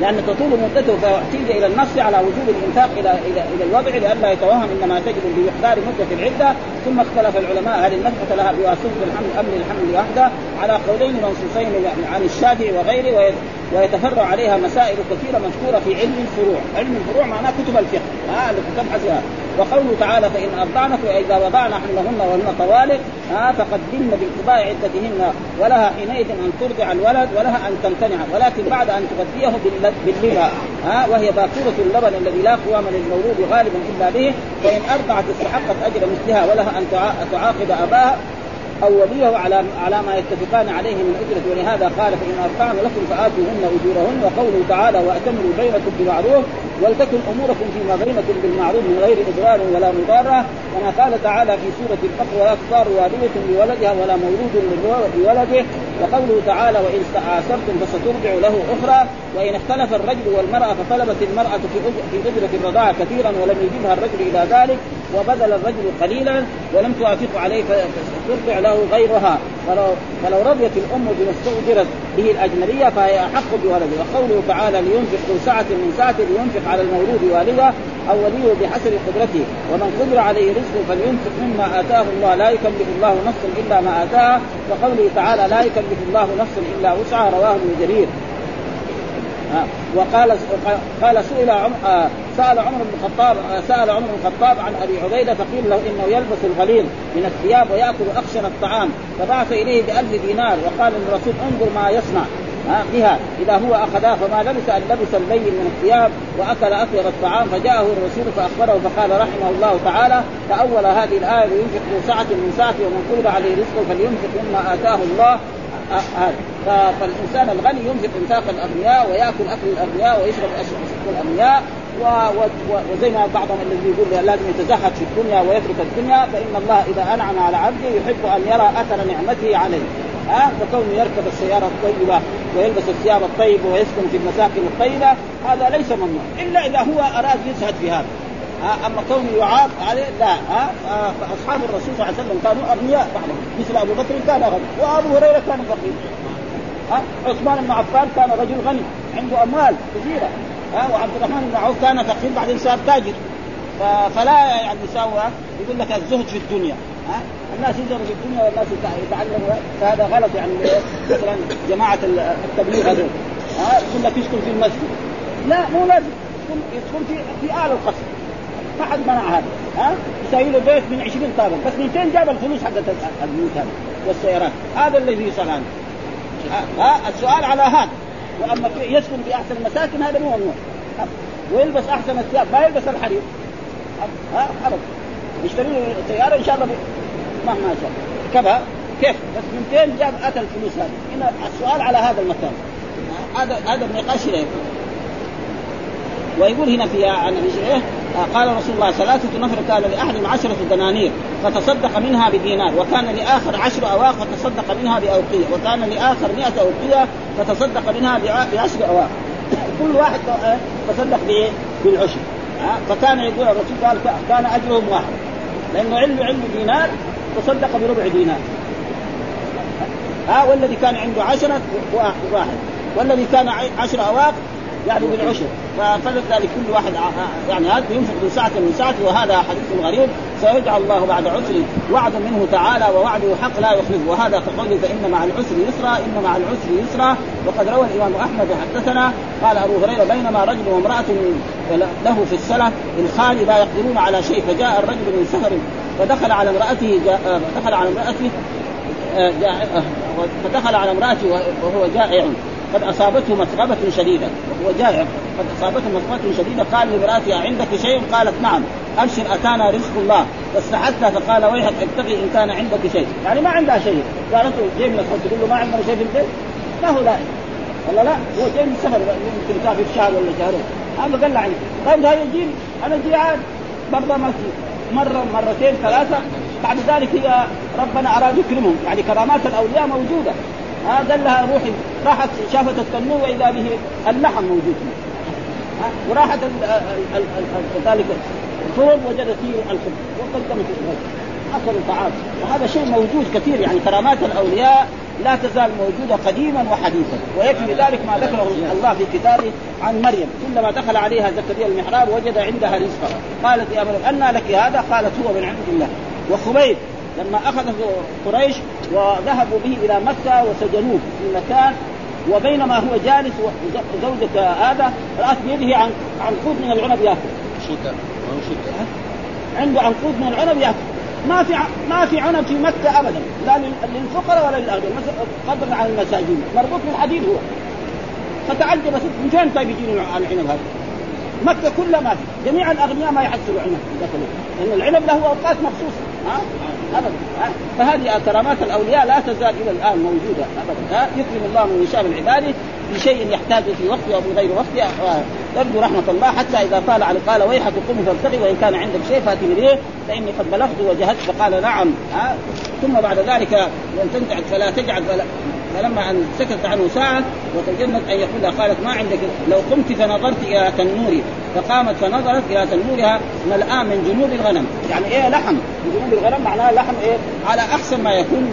لأن تطول مدته فاحتيج إلى النص على وجوب الإنفاق إلى إلى إلى الوضع لئلا يتوهم إنما تجد باحضار مدة العدة. ثم اختلف العلماء هل النفقه لها بواسطه الحمل ام للحمل وحده على قولين منصوصين عن الشافعي وغيره ويتفرع عليها مسائل كثيرة مذكورة في علم الفروع، علم الفروع معناه كتب الفقه. ها التي تبحث فيها وقوله تعالى فإن أرضعنك وإذا وضعن حملهن وهن طوالق ها فقدمن بانقضاء عدتهن ولها حينئذ أن ترضع الولد ولها أن تمتنع ولكن بعد أن تغذيه باللبا ها وهي باكوره اللبن الذي لا قوام للمولود غالبا إلا به فإن أرضعت استحقت أجر مثلها ولها أن تعاقب أباها أو وليه على على ما يتفقان عليه من أجرة. ولهذا قال فإن أرضعن لكم فآتوهن أجورهن وقوله تعالى وأتمروا بينكم بمعروف ولتكن أموركم فيما بينكم بالمعروف من غير اضرار ولا مضارة كما قال تعالى في سورة البقرة ولا تضار والده بولدها ولا مولود بولده وقوله تعالى وإن استعاثرتم فسترجع له أخرى وإن اختلف الرجل والمرأة فطلبت المرأة في أجرة الرضاعه كثيرا ولم يجبها الرجل إلى ذلك. وبذل الرجل قليلا ولم توافق عليه فترجع له غيرها. فلو, فلو رضيت الأم بما استؤجرت به الأجنبية فهي أحق بولده. وقوله تعالى لينفق ذو سعة من سعته لينفق على المولود والده أو وليه بحسب قدرته. ومن قدر عليه رزقه فلينفق مما آتاه الله. لا يكلف الله نفسا إلا ما آتاها. وقوله تعالى لا يكلف الله نفسا إلا وسعها. رواه ابن جرير. وقال قال سئل عم آه، سأل عمر بن الخطاب آه، سأل عمر بن الخطاب عن أبي عبيدة فقيل له إنه يلبس الغليظ من الثياب ويأكل أخشن الطعام. فبعث إليه بألف دينار وقال للرسول انظر ما يصنع بها. إذا هو أخذها فما لبس أن لبس الليل من الثياب وأكل اطيب الطعام. فجاءه الرسول فأخبره فقال رحمه الله تعالى تاول هذه الآية لينفق ذو سعه من سعته ومن قدر عليه رزقه فلينفق مما آتاه الله. هذا فالإنسان الغني ينفق إنفاق الأغنياء ويأكل أكل الأغنياء ويشرب أشرب الأغنياء وزي ما بعضهم الذي يقول لازم يتزهد في الدنيا ويترك الدنيا فإن الله إذا أنعم على عبده يحب أن يرى أثر نعمته عليه. ها؟ فكونه يركب السيارة الطيبة ويلبس الثياب الطيبة ويسكن في المساكن الطيبة هذا ليس ممنوع إلا إذا هو أراد يزهد في هذا. أما كونه يعاق عليه لا ها فأصحاب الرسول صلى الله عليه وسلم كانوا أغنياء بعضهم. مثل أبو بكر كان غني وأبو هريرة كان فقير. عثمان بن عفان كان رجل غني عنده أموال كثيرة. ها وعبد الرحمن بن عوف كان فقير بعدين صار تاجر. فلا يعني يساوى يقول لك الزهد في الدنيا. ها الناس يزهدوا في الدنيا والناس يتعلموا. فهذا غلط يعني مثلا جماعة التبليغ هذول. ها يقول لك يسكن في المسجد. لا مو لازم يدخل في في اعلى القصر. ما حد منع هذا. ها؟ يسوي له بيت من 20 طابق. بس من فين جاب الفلوس حقت البيوت هذه والسيارات؟ هذا الذي يسال ها؟ السؤال على هذا. وأما يسكن في أحسن المساكن هذا مو ممنوع. ويلبس أحسن الثياب ما يلبس الحرير. ها؟ ابدا يشتري له سيارة إن شاء الله مهما شاء كذا كيف؟ بس من فين جاب أتى الفلوس هذه؟ هنا السؤال على هذا المكان هذا هذا النقاش هنا ويقول هنا في عن إيه قال رسول الله ثلاثة نفر كان لأحد عشرة دنانير فتصدق منها بدينار وكان لآخر عشر أواق فتصدق منها بأوقية وكان لآخر مئة أوقية فتصدق منها بعشر أواق. كل واحد تصدق بالعشر. فكان يقول الرسول قال كان أجرهم واحد. لأنه علم علم دينار تصدق بربع دينار. ها والذي كان عنده عشرة واحد. والذي كان عشر أواق يعني بالعشر. فلذلك كل واحد يعني هذا ينفق من ساعة من ساعته وهذا حديث غريب. سيجعل الله بعد عسر وعد منه تعالى ووعده حق لا يخلف وهذا كقوله فإن مع العسر يسرا إن مع العسر يسرا. وقد روى الإمام أحمد وحدثنا قال أبو هريرة بينما رجل وامرأة له في السلف الخال لا يقدرون على شيء فجاء الرجل من سفر فدخل على امرأته دخل على امرأته آه، فدخل على امرأته وهو جائع. قد أصابته مسغبة شديدة. وهو جائع. قد أصابته مسغبة شديدة. قال لامراته عندك شيء؟ قالت نعم. أبشر أتانا رزق الله. فاستحثها فقال ويحك ابتغي إن كان عندك شيء. يعني ما عندها شيء. قال انت جاي من الخبز تقول له ما عندنا شيء في البيت؟ ما هو لا. ولا لا. هو جاي من السفر. يمكن كان في شهر ولا شهرين. هذا قال له عني طيب هاي يجيني أنا جيعان برضه ما مرة مرتين ثلاثة. بعد ذلك هي ربنا أراد يكرمهم. يعني كرامات الأولياء موجودة. ها قال لها روحي راحت شافت التنور وإذا به اللحم موجود. فيه وراحت ذلك الفرن وجدت فيه الخبز. وقدمت الغد اكلوا طعام وهذا شيء موجود كثير يعني كرامات الأولياء لا تزال موجودة قديما وحديثا. ويكفي ذلك ما ذكره الله في كتابه عن مريم. كلما دخل عليها زكريا المحراب وجد عندها رزقا. قالت يا مريم ان لك هذا؟ قالت هو من عند الله. وخبيب لما أخذه قريش وذهبوا به إلى مكة وسجنوه في مكان وبينما هو جالس وزوجة هذا رأت بيده عن عنقود من العنب يأكل. شتاء عنده عنقود من العنب يأكل. ما في ما في عنب في مكة أبدا لا للفقراء ولا للأغنياء. قدر على المساجين. مربوط بالحديد هو. فتعجب من فين طيب يجيني العنب هذا؟ مكة كلها ما في. جميع الأغنياء ما يحصلوا عنب. لأن العنب له أوقات مخصوصة. ها؟ ابدا فهذه كرامات الأولياء لا تزال إلى الآن موجودة ابدا يكرم الله من يشاء من عباده بشيء يحتاج في وقته أو في غير وقته ترجو رحمة الله حتى إذا طال على قال ويحك قم فابتغي وإن كان عندك شيء فاتي به فإني قد بلغت وجهدت فقال نعم ثم بعد ذلك لن تنتعد فلا تجعل فلا فلما أن سكت عنه ساعه وتجنت أن يقول قالت ما عندك لو قمت فنظرت إلى تنوري فقامت فنظرت إلى تنورها ملآن من جنود الغنم. يعني إيه لحم؟ من جنود الغنم معناها لحم إيه؟ على أحسن ما يكون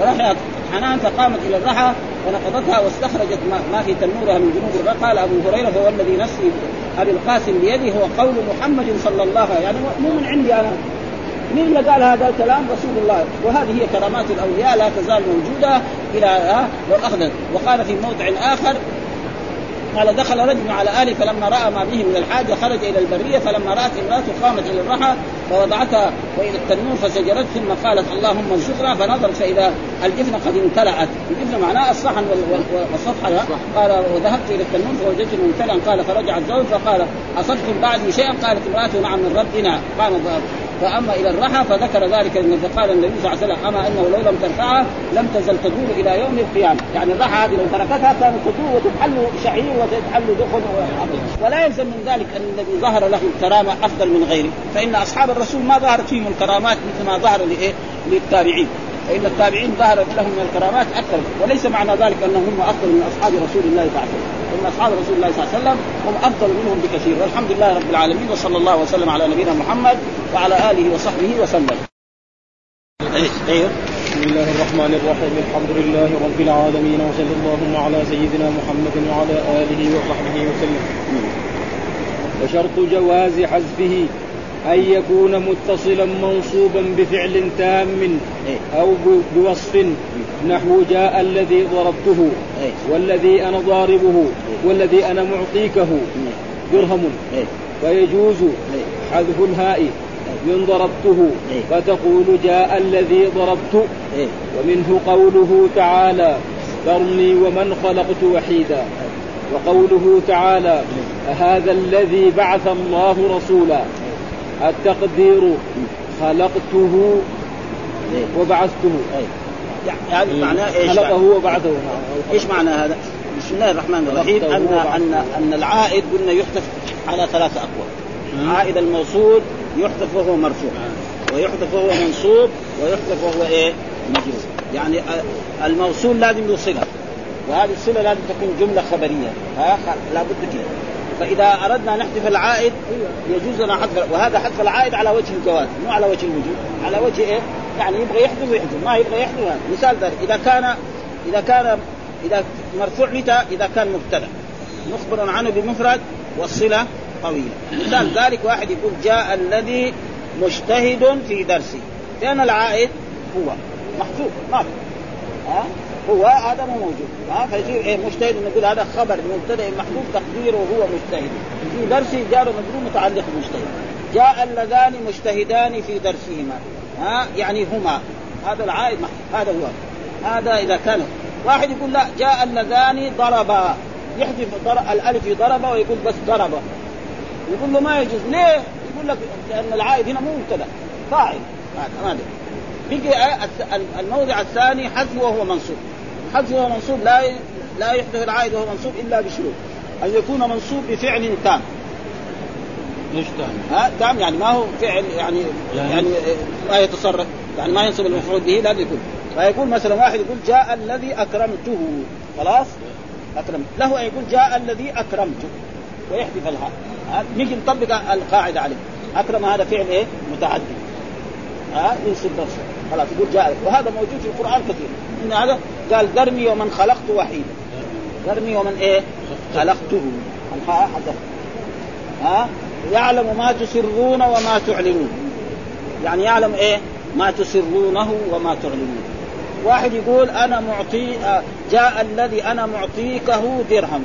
فرحلت حنان فقامت إلى الرحى ونقضتها واستخرجت ما في تنورها من جنود الغنم. قال أبو هريرة هو الذي نفسي أبي القاسم بيده هو قول محمد صلى الله عليه يعني مو من عندي أنا. مين اللي قال هذا الكلام؟ رسول الله. وهذه هي كرامات الأولياء لا تزال موجودة. إلى ها واخذت وقال في موضع آخر قال دخل رجل على اهله فلما رأى ما به من الحاجة خرج إلى البرية فلما رأت امرأته قامت إلى الرحى فوضعتها والى التنور فسجرت ثم قالت اللهم ارزقنا فنظرت فإذا الجفن قد امتلأت، الجفن معناه الصحن والصفحة قال وذهبت إلى التنور فوجدته ممتلئا قال فرجع الزوج فقال أصبتم بعدي شيئا؟ قالت امراته نعم من ربنا. قال فاما إلى الرحى فذكر ذلك فقال النبي صلى الله عليه وسلم أما أنه لو لم ترفعها لم تزل تدور إلى يوم القيامة، يعني الرحى هذه لو تركتها كانت تدور وتتحل شعير وتتحل دخن ولا يلزم من ذلك أن الذي ظهر له الكرامة أفضل من غيره، فإن أصحاب الرسول ما ظهرت فيهم الكرامات مثل ما ظهر لإيه؟ للتابعين، فإن التابعين ظهر لهم من الكرامات أكثر. وليس معنى ذلك أنهم هم أفضل من أصحاب رسول الله صلى الله عليه وسلم. إن أصحاب رسول الله صلى الله عليه وسم هم أفضل منهم بكثير. والحمد لله رب العالمين وصلى الله وسلم على نبينا محمد وعلى آله وصحبه وسلم. بسم الله الرحمن الرحيم. الحمد لله رب العالمين وصلى اللهم على سيدنا محمد وعلى آله وصحبه وسلم. وشرط جواز حذفه. أن يكون متصلا منصوبا بفعل تام أو بوصف. نحو جاء الذي ضربته والذي أنا ضاربه والذي أنا معطيكه. درهم. ويجوز حذف الهاء. من ضربته فتقول جاء الذي ضربت. ومنه قوله تعالى ذرني ومن خلقت وحيدا. وقوله تعالى هذا الذي بعث الله رسولا. التقدير خلقته وبعثته. يعني معناه إيش؟ خلقه وبعثه. إيش معنى هذا؟ بسم الله الرحمن الرحيم. ان ان أن العائد قلنا يحذف على ثلاثة أقوال. عائد الموصول يحذف وهو مرفوع ويحذف وهو منصوب ويحذف وهو إيه؟ مجرور. يعني الموصول لازم يوصله وهذه الصلة لازم تكون جملة خبرية. ها؟ لابد كده. فإذا أردنا نحذف العائد يجوز لنا حذف وهذا حذف العائد على وجه الجواز مو على وجه الوجوب على وجه إيه؟ يعني يبغى يحذف ويحذف ما يبغى يحذف مثال ذلك إذا كان إذا كان إذا مرفوع متى؟ إذا كان مبتدأ. مخبر عنه بمفرد والصله طويلة. مثال ذلك واحد يقول جاء الذي مجتهد في درسه لأن العائد هو محذوف ما ها؟ هو هذا مو موجود. ها فيصير إيه مجتهد نقول هذا خبر مبتدا محذوف تقديره هو مجتهد. في درسه جار مجرور متعلق بمجتهد. جاء اللذان مجتهدان في درسهما. ها يعني هما. هذا العائد هذا هو. هذا إذا كان واحد يقول لا جاء اللذان ضربا. يحذف الألف ضرب ويقول بس ضرب يقول له ما يجوز. ليه؟ يقول لك لأن العائد هنا مو مبتدأ. فاعل. هذا بقي الموضع الثاني حذف وهو منصوب. حذف وهو منصوب لا لا يحدث العائد وهو منصوب إلا بشروط. أن يكون منصوب بفعل تام. إيش تام؟ ها؟ تام يعني ما هو فعل يعني يعني, يعني ما يتصرف. يعني ما ينصب المفعول به لازم يكون. فيقول مثلا واحد يقول جاء الذي أكرمته. خلاص؟ اكرمت له أن يقول جاء الذي أكرمته. ويحذف الهاء نيجي نطبق القاعدة عليه. أكرم هذا فعل إيه؟ متعدي ها؟ ينصب نفسه. خلاص يقول جاء. وهذا موجود في القرآن كثير. إن هذا قال ذرني ومن خلقت وحيدا. ذرني ومن إيه؟ خلقته. ها؟ يعلم ما تسرون وما تعلنون. يعني يعلم إيه؟ ما تسرونه وما تعلنون. واحد يقول أنا معطي جاء الذي أنا معطيكه درهم.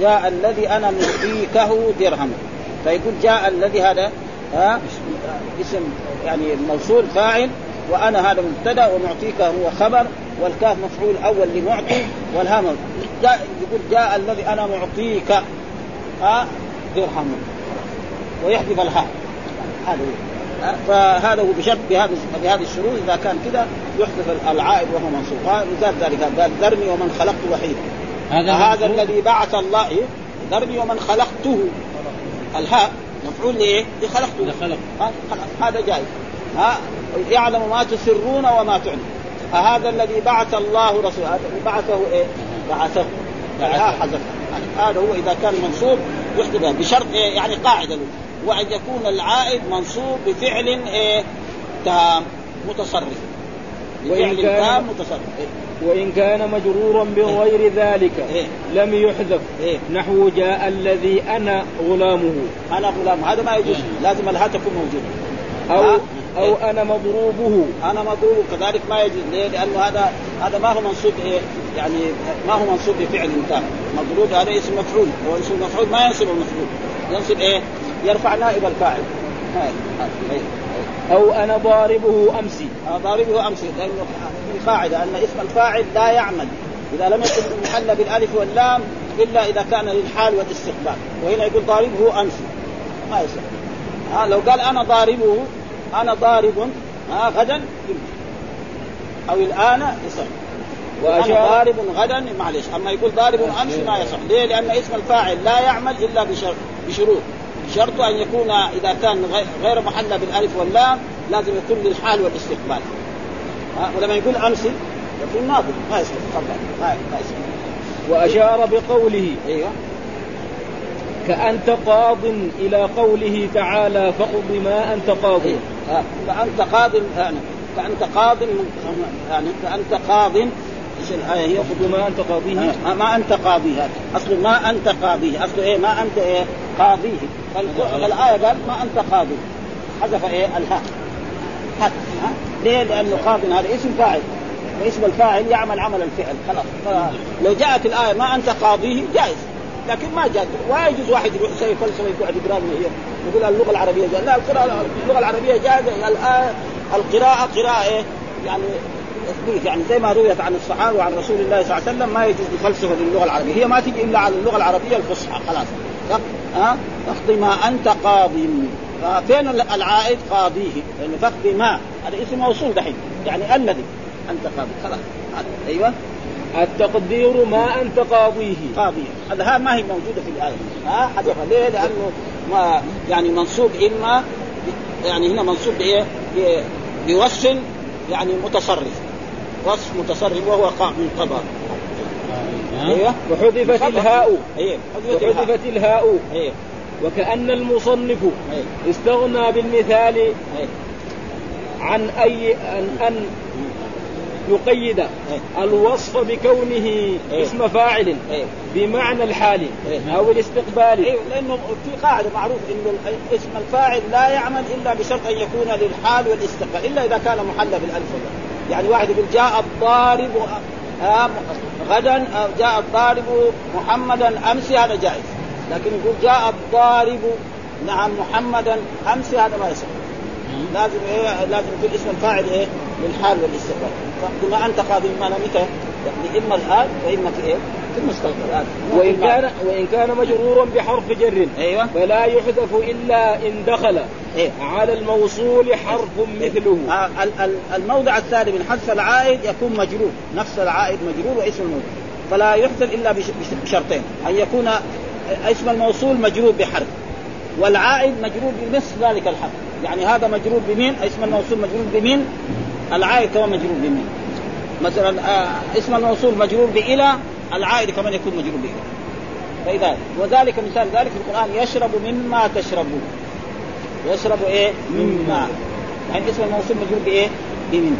جاء الذي أنا معطيكه درهم. فيقول جاء الذي هذا ها؟ اسم يعني موصول فاعل. وأنا هذا مبتدأ ومعطيك هو خبر والكاف مفعول أول لمعطي والهام جاء يقول جاء الذي أنا معطيك ها درهم. ويحذف الهاء هذا هو. فهذا هو بشرط بهذا بهذه الشروط. إذا كان كذا يحذف العائد وهو منصوب. مثال ذلك. قال ذرني ومن خلقت وحيدا هذا هذا الذي بعث الله؟ ذرني ومن خلقته. الهاء مفعول لإيه؟ لخلقته. لخلق هذا جائز. ها يعلم ما تسرون وما تعلن هذا الذي بعث الله رسوله. بعثه إيه؟ بعثه. الهاء حذف. هذا هو إذا كان منصوب يحذف بشرط إيه؟ يعني قاعدة. له وأن يكون العائد منصوب بفعل إيه؟ تام متصرف. وإن كان متصرف. وإن كان مجرورا بغير إيه. ذلك إيه؟ لم يحذف. إيه؟ نحو جاء الذي أنا غلامه. أنا غلامه. هذا ما يجوز. إيه؟ لازم الها تكون موجودة أو أو إيه؟ أنا مضروبه. أنا مضروب كذلك ما يجوز. ليه؟ لأنه هذا هذا ما هو منصوب إيه؟ يعني ما هو منصوب بفعل تام مضروب هذا اسم مفعول. هو اسم مفعول ما ينصب المفعول ينصب إيه؟ يرفع نائب الفاعل. أو أنا ضاربه أمسي. ضاربه أمسي. لأنه في قاعدة أن اسم الفاعل لا يعمل. إذا لم يكن محل بالألف واللام إلا إذا كان للحال والاستقبال. وهنا يقول ضاربه أمسي. ما يصح ها لو قال أنا ضاربه أنا ضارب ها غدا أو الآن يصح. وأنا ضارب غدا معلش أما يقول ضارب أمس ما يصح. ليه؟ لأن اسم الفاعل لا يعمل إلا بشروط. شرط أن يكون إذا كان غير محلى بالألف واللام لازم يكون للحال والاستقبال. ولما يقول أمس يكون ماضي ما يصير طبعا ما يصير وأشار بقوله. أيوه. كأنت قاض إلى قوله تعالى فاقض ما أنت قاض. إيه. كأنت قاض يعني كأنت قاض يعني كأنت قاض. إيش الآية هي؟ فاقض ما أنت قاضيه. ما أنت قاضيه. هذا أصل ما أنت قاضيه. أصله إيه؟ ما أنت إيه؟ قاضيه. فالآية قال ما أنت قاضي. حذف إيه؟ الهاء. حذف ها؟ ليه؟ لأنه قاض. هذا اسم فاعل واسم الفاعل؟ يعمل عمل الفعل. خلاص. لو جاءت الآية ما أنت قاضيه جائز. لكن ما جاء ولا يجوز واحد يروح يسوي فلسفه يقعد يقرا هي. يقول اللغة العربية جائزة. لا القراءه اللغة العربية جائزه الآية القراءة قراءة إيه؟ يعني تثبيت يعني زي ما رويت عن الصحابة وعن رسول الله صلى الله عليه وسلم ما يجوز بفلسفة للغه العربية. هي ما تجي إلا على اللغة العربية الفصحى خلاص. ها؟ ما أنت قاض. ففين العائد؟ قاضيه. لأنه فاقضي ما. هذا اسم موصول دحين. يعني الذي أنت قاضي. خلاص. أيوه. التقدير ما أنت قاضيه. قاضيه هذا ما هي موجودة في الآية. ها حذف ليه؟ لأنه ما يعني منصوب إما يعني هنا منصوب بإيه؟ بوصف يعني متصرف. وصف متصرف وهو من قضاء أيوه وحذفت الهاء. أيوه وحذفت الهاء. أيوه وكأن المصنف أيه. استغنى بالمثال أيه. عن أي أن, أن يقيد. الوصف بكونه أيه. اسم فاعل أيه. بمعنى الحال أيه. أو الاستقبال. لأنه في قاعدة معروف أن اسم الفاعل لا يعمل إلا بشرط أن يكون للحال والاستقبال إلا إذا كان محلى بالألف يعني واحد يقول جاء الضارب غدا جاء الضارب محمدا أمس هذا جائز لكن يقول جاء الضارب نعم محمدا أمس هذا ما يصح لازم إيه لازم يكون اسم الفاعل إيه للحال والاستقبال. بما أنت قاضي بمعنى متى؟ يعني إما الان وإما في إيه؟ في المستقبل. وإن كان وإن كان مجرورا بحرف جر. أيوه. فلا يحذف إلا إن دخل. إيه؟ على الموصول حرف مثله. آه الموضع الثاني من حذف العائد يكون مجرور. نفس العائد مجرور واسم الموضوع فلا يحذف إلا بشرطين. أن يكون اسم الموصول مجرور بحرف والعائد مجرور بنصف ذلك الحرف. يعني هذا مجرور بمين؟ اسم الموصول مجرور بمين؟ العائد كمان مجرور بمين؟ مثلا آه اسم الموصول مجرور بإلى العائد كمان يكون مجرور بإلى. فإذا وذلك مثال ذلك في القرآن يشرب مما تشربون يشرب إيه؟ مما. يعني اسم الموصول مجرور بإيه؟ بمن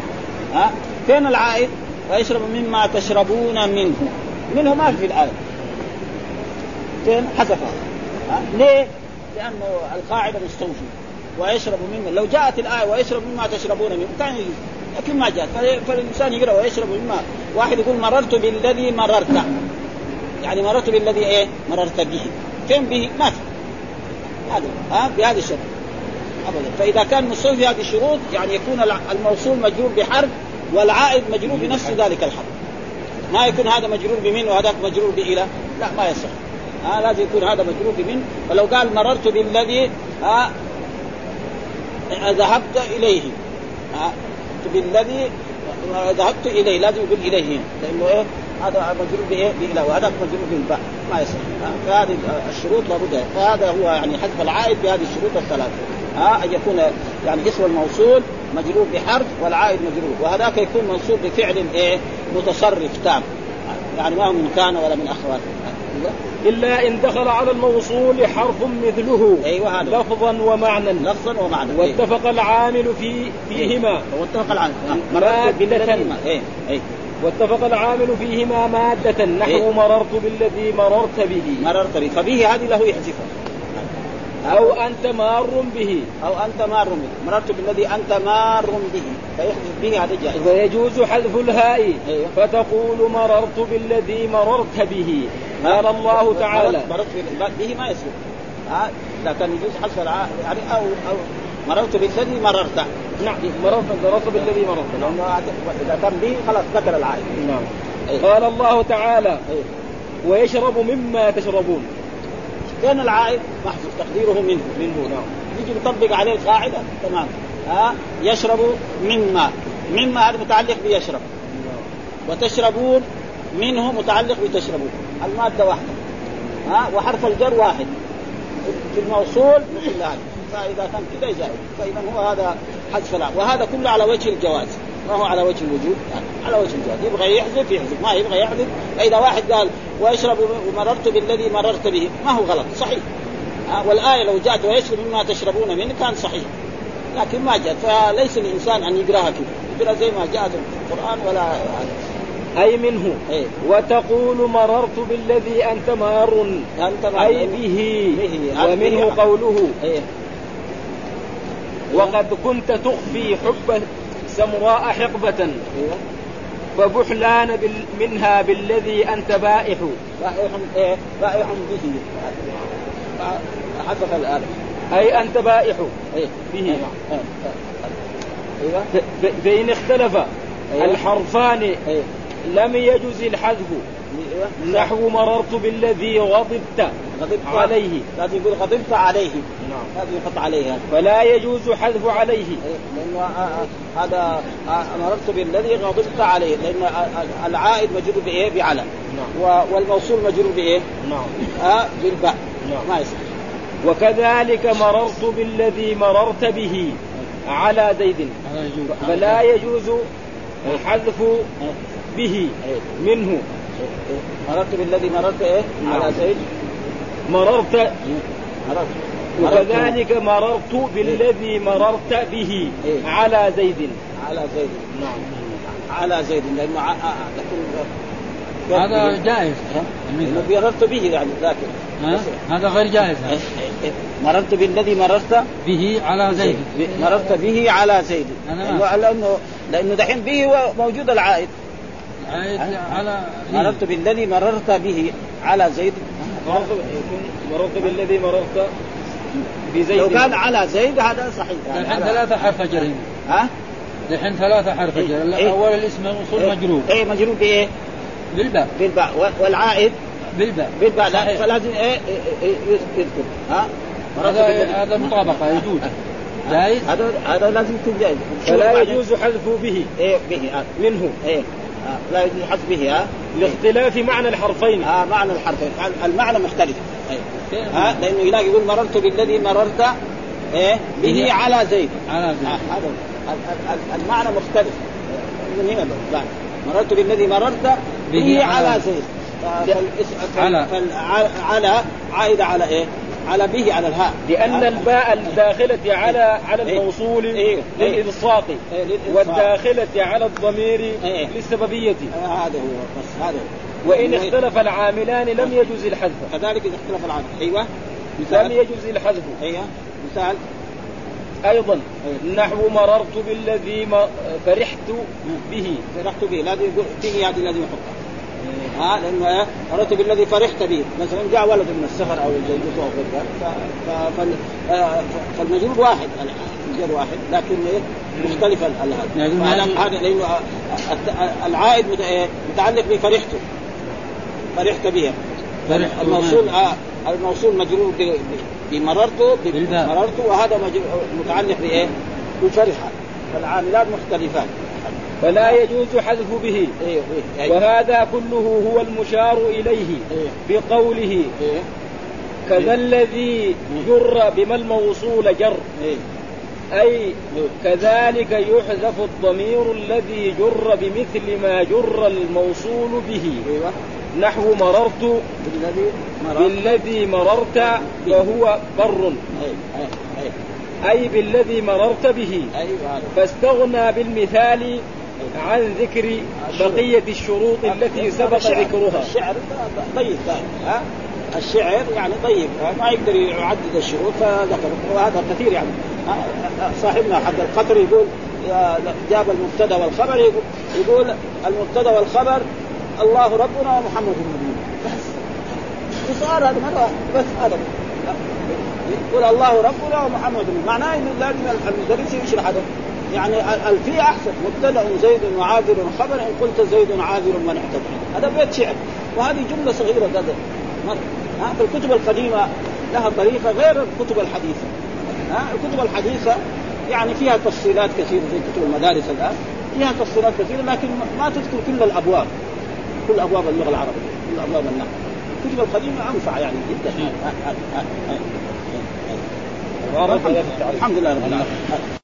ها؟ فين العائد؟ ويشرب مما تشربون منه. منه ما في الآية. فين؟ حذفها ليه؟ لأنه القاعدة مستوفية ويشرب مما لو جاءت الآية ويشرب مما تشربون منه كان يجوز لكن ما جاءت فالإنسان يقرأ ويشرب مما. واحد يقول مررت بالذي مررت. يعني مررت بالذي إيه؟ مررت به. فين به؟ ما في. هذا. ها؟ بهذا الشرط ابدا. فإذا كان مستوفي هذه الشروط يعني يكون الموصول مجرور بحرف والعائد مجرور بنفس ذلك الحرف. ما يكون هذا مجرور بمن وهذاك مجرور بإلى. لا ما يصح. ها؟ لازم يكون هذا مجرور بمن. ولو قال مررت بالذي ها؟ ذهبت إليه. بالذي ذهبت إليه. لازم يقول إليه. لأنه إيه؟ هذا مجرور بايه؟ بالى وهذاك مجرور بالباء. ما يصح. فهذه الشروط لابد فهذا هو يعني حذف العائد بهذه الشروط الثلاثة. ها؟ أن يكون يعني اسم الموصول مجرور بحرف والعائد مجرور. وهذاك يكون منصوب بفعل إيه؟ متصرف تام. يعني ما هو من كان ولا من اخواته إلا إن دخل على الموصول حرف مثله. أيوة هذا لفظا ومعنى لفظا ومعنى واتفق العامل في فيهما. واتفق العامل. مادة. إيه إيه. واتفق العامل فيهما مادة. نحو إيه؟ مررت بالذي مررت به. مررت به. فبه هذه له يحذفها أو أنت مار به. أو أنت مار به. مررت بالذي أنت مار به. فيحذف به هذا جائز. ويجوز حذف الهاء. أيوة. فتقول مررت بالذي مررت به. قال الله تعالى. مررت به ما يصير. ها لكن يجوز حذف الع... يعني أو أو مررت بالذي مررت. نعم. مررت مررت بالذي مررت. نعم. لأنه إذا كان به خلاص ذكر العائد. نعم. قال الله تعالى. ويشرب مما تشربون. كان العائد محذوف تقديره منه. منه نعم. يجي يطبق عليه القاعدة. تمام. ها يشرب مما. مما هذا متعلق بيشرب. وتشربون منه متعلق بتشربون. المادة واحدة. ها؟ وحرف الجر واحد. في الموصول مثل هذا. فإذا كان كذا جائز فإذا هو هذا حذف العائد وهذا كله على وجه الجواز. ما هو على وجه الوجود؟ يعني على وجه الجواز. يبغى يحذف يحذف. ما يبغى يحذف. فإذا واحد قال ويشرب ومررت بالذي مررت به. ما هو غلط. صحيح. والآية لو جاءت ويشرب مما تشربون منه كان صحيح. لكن ما جاءت. فليس الإنسان أن يقراها كذا. يقرأ زي ما جاءت في القرآن ولا أي منه. إيه. وتقول مررت بالذي أنت مار. ما أي به, به. ومنه به. قوله. إيه. وقد كنت تخفي حب سمراء حقبة. فبحلان بال منها بالذي أنت بائح. بائع إيه. بائع به. حذف الآلة أي أنت بائح. به. إيه. إيه. ف- فإن اختلف. الحرفان. لم يجز الحذف. نحو مررت بالذي غضبت. غضبت عليه. لازم يقول غضبت عليه. نعم. لازم يحط عليه. فلا يجوز حذف عليه. إيه، لأنه آه، آه، هذا آه، مررت بالذي غضبت عليه. لأن العائد مجرور بإيه؟ بعلى نعم. والموصول مجرور بإيه؟ نعم. آه بالباء. نعم. ما يصح وكذلك مررت بالذي مررت به على زيد فلا يجوز الحذف به. إيه. منه. مررت بالذي مررت إيه؟ نعم. على زيد مررت. مررت. وكذلك مررت. بالذي مررت به. إيه. على زيد. على زيد. نعم. على زيد. لأنه آه، آه، هذا جائز مررت به يعني لكن؟ هذا غير جائز إيه، إيه، مررت بالذي مررت به على زيد. مررت به على زيد. لأنه لأنه دحين به موجود العائد. على مررت بالذي مررت به على زيد. مررت بالذي مررت بزيد. لو كان على زيد هذا صحيح. يعني الحين ثلاثة حرف جر. ها؟ الحين ثلاثة حرف إيه. جر. إيه. أول الاسم الموصول مجرور. إيه مجرور بإيه؟ بالباء. بالباء. والعائد؟ بالباء. بالباء. لا. فلازم إيه، إيه، يذكر ها؟ مررت هذا هذا مطابقة يجوز. جائز؟ هذا هذا لازم يكون جائز. فلا يجوز حذف به. إيه به آه. منه. إيه. لا يجوز حذف به ها؟ لاختلاف معنى الحرفين. آه معنى الحرفين. المعنى مختلف. أيه. ها؟ لأنه هناك يقول مررت بالذي مررت إيه؟ به. على زيد. على آه زيد هذا ال- ال- ال- المعنى مختلف. من هنا مررت بالذي مررت به, على زيد. على. على عائده على إيه؟ على به على الهاء. لأن؟ الباء الداخلة على على إيه. الموصول إيه. للإلصاق إيه، للإلصاق. والداخلة على الضمير إيه. للسببية. آه، هذا هو بس هذا هو. وإن اختلف العاملان لم يجوز الحذف. كذلك إذا اختلف العدد أيوه. لم يجوز الحذف. أيوه. مثال. أيضا. إيه. نحو مررت بالذي فرحت به. فرحت به. لازم يقول فيه هذه لازم يحطها. ها لأنه؟ مررت بالذي فرحت به مثلا جاء ولد من السفر أو زوجته أو غير ذلك آه، فالمجرور واحد الجر واحد لكن إيه؟ مختلف هذا لأنه آه، العائد إيه؟ متعلق بفرحت فرحت بها الموصول آه الموصول مجرور ب- ب- بمررت ب- بالباء. مررت وهذا متعلق بإيه؟ بفرحة فالعاملات مختلفان فلا يجوز حذف به. أيوه أيوه وهذا كله هو المشار إليه بقوله. كذا الذي جر بما الموصول جر. أي كذلك يحذف الضمير الذي جر بمثل ما جر الموصول به. أيوه. نحو مررت بالذي مررت. وهو بر. أي بالذي مررت به. أيوه هذا فاستغنى بالمثال عن ذكر بقية الشروط التي سبق ذكرها. الشعر طيب دائما ها؟ الشعر يعني طيب؟ ما يقدر يعدد الشروط فذكر. وهذا كثير يعني؟ صاحبنا حق القطر يقول جاب المبتدأ والخبر يقول, يقول المبتدأ والخبر الله ربنا ومحمد نبينا بس. وصار هذا مرة بس هذا. يقول الله ربنا ومحمد معناه إنه لازم المدرس يشرح هذا. يعني الفي أحسن. مبتدأ زيد وعابر خبر إن قلت زيد عابر من احتضر هذا بيت شعر. وهذه جملة صغيرة مرة. ها في الكتب القديمة لها طريقة غير الكتب الحديثة. ها الكتب الحديثة يعني فيها تفصيلات كثيرة زي كتب المدارس الآن. فيها تفصيلات كثيرة لكن ما تذكر كل الأبواب. كل أبواب اللغة العربية. كل أبواب النحو. الكتب القديمة أنفع يعني جدا. التعليم. الحمد لله رب العالمين.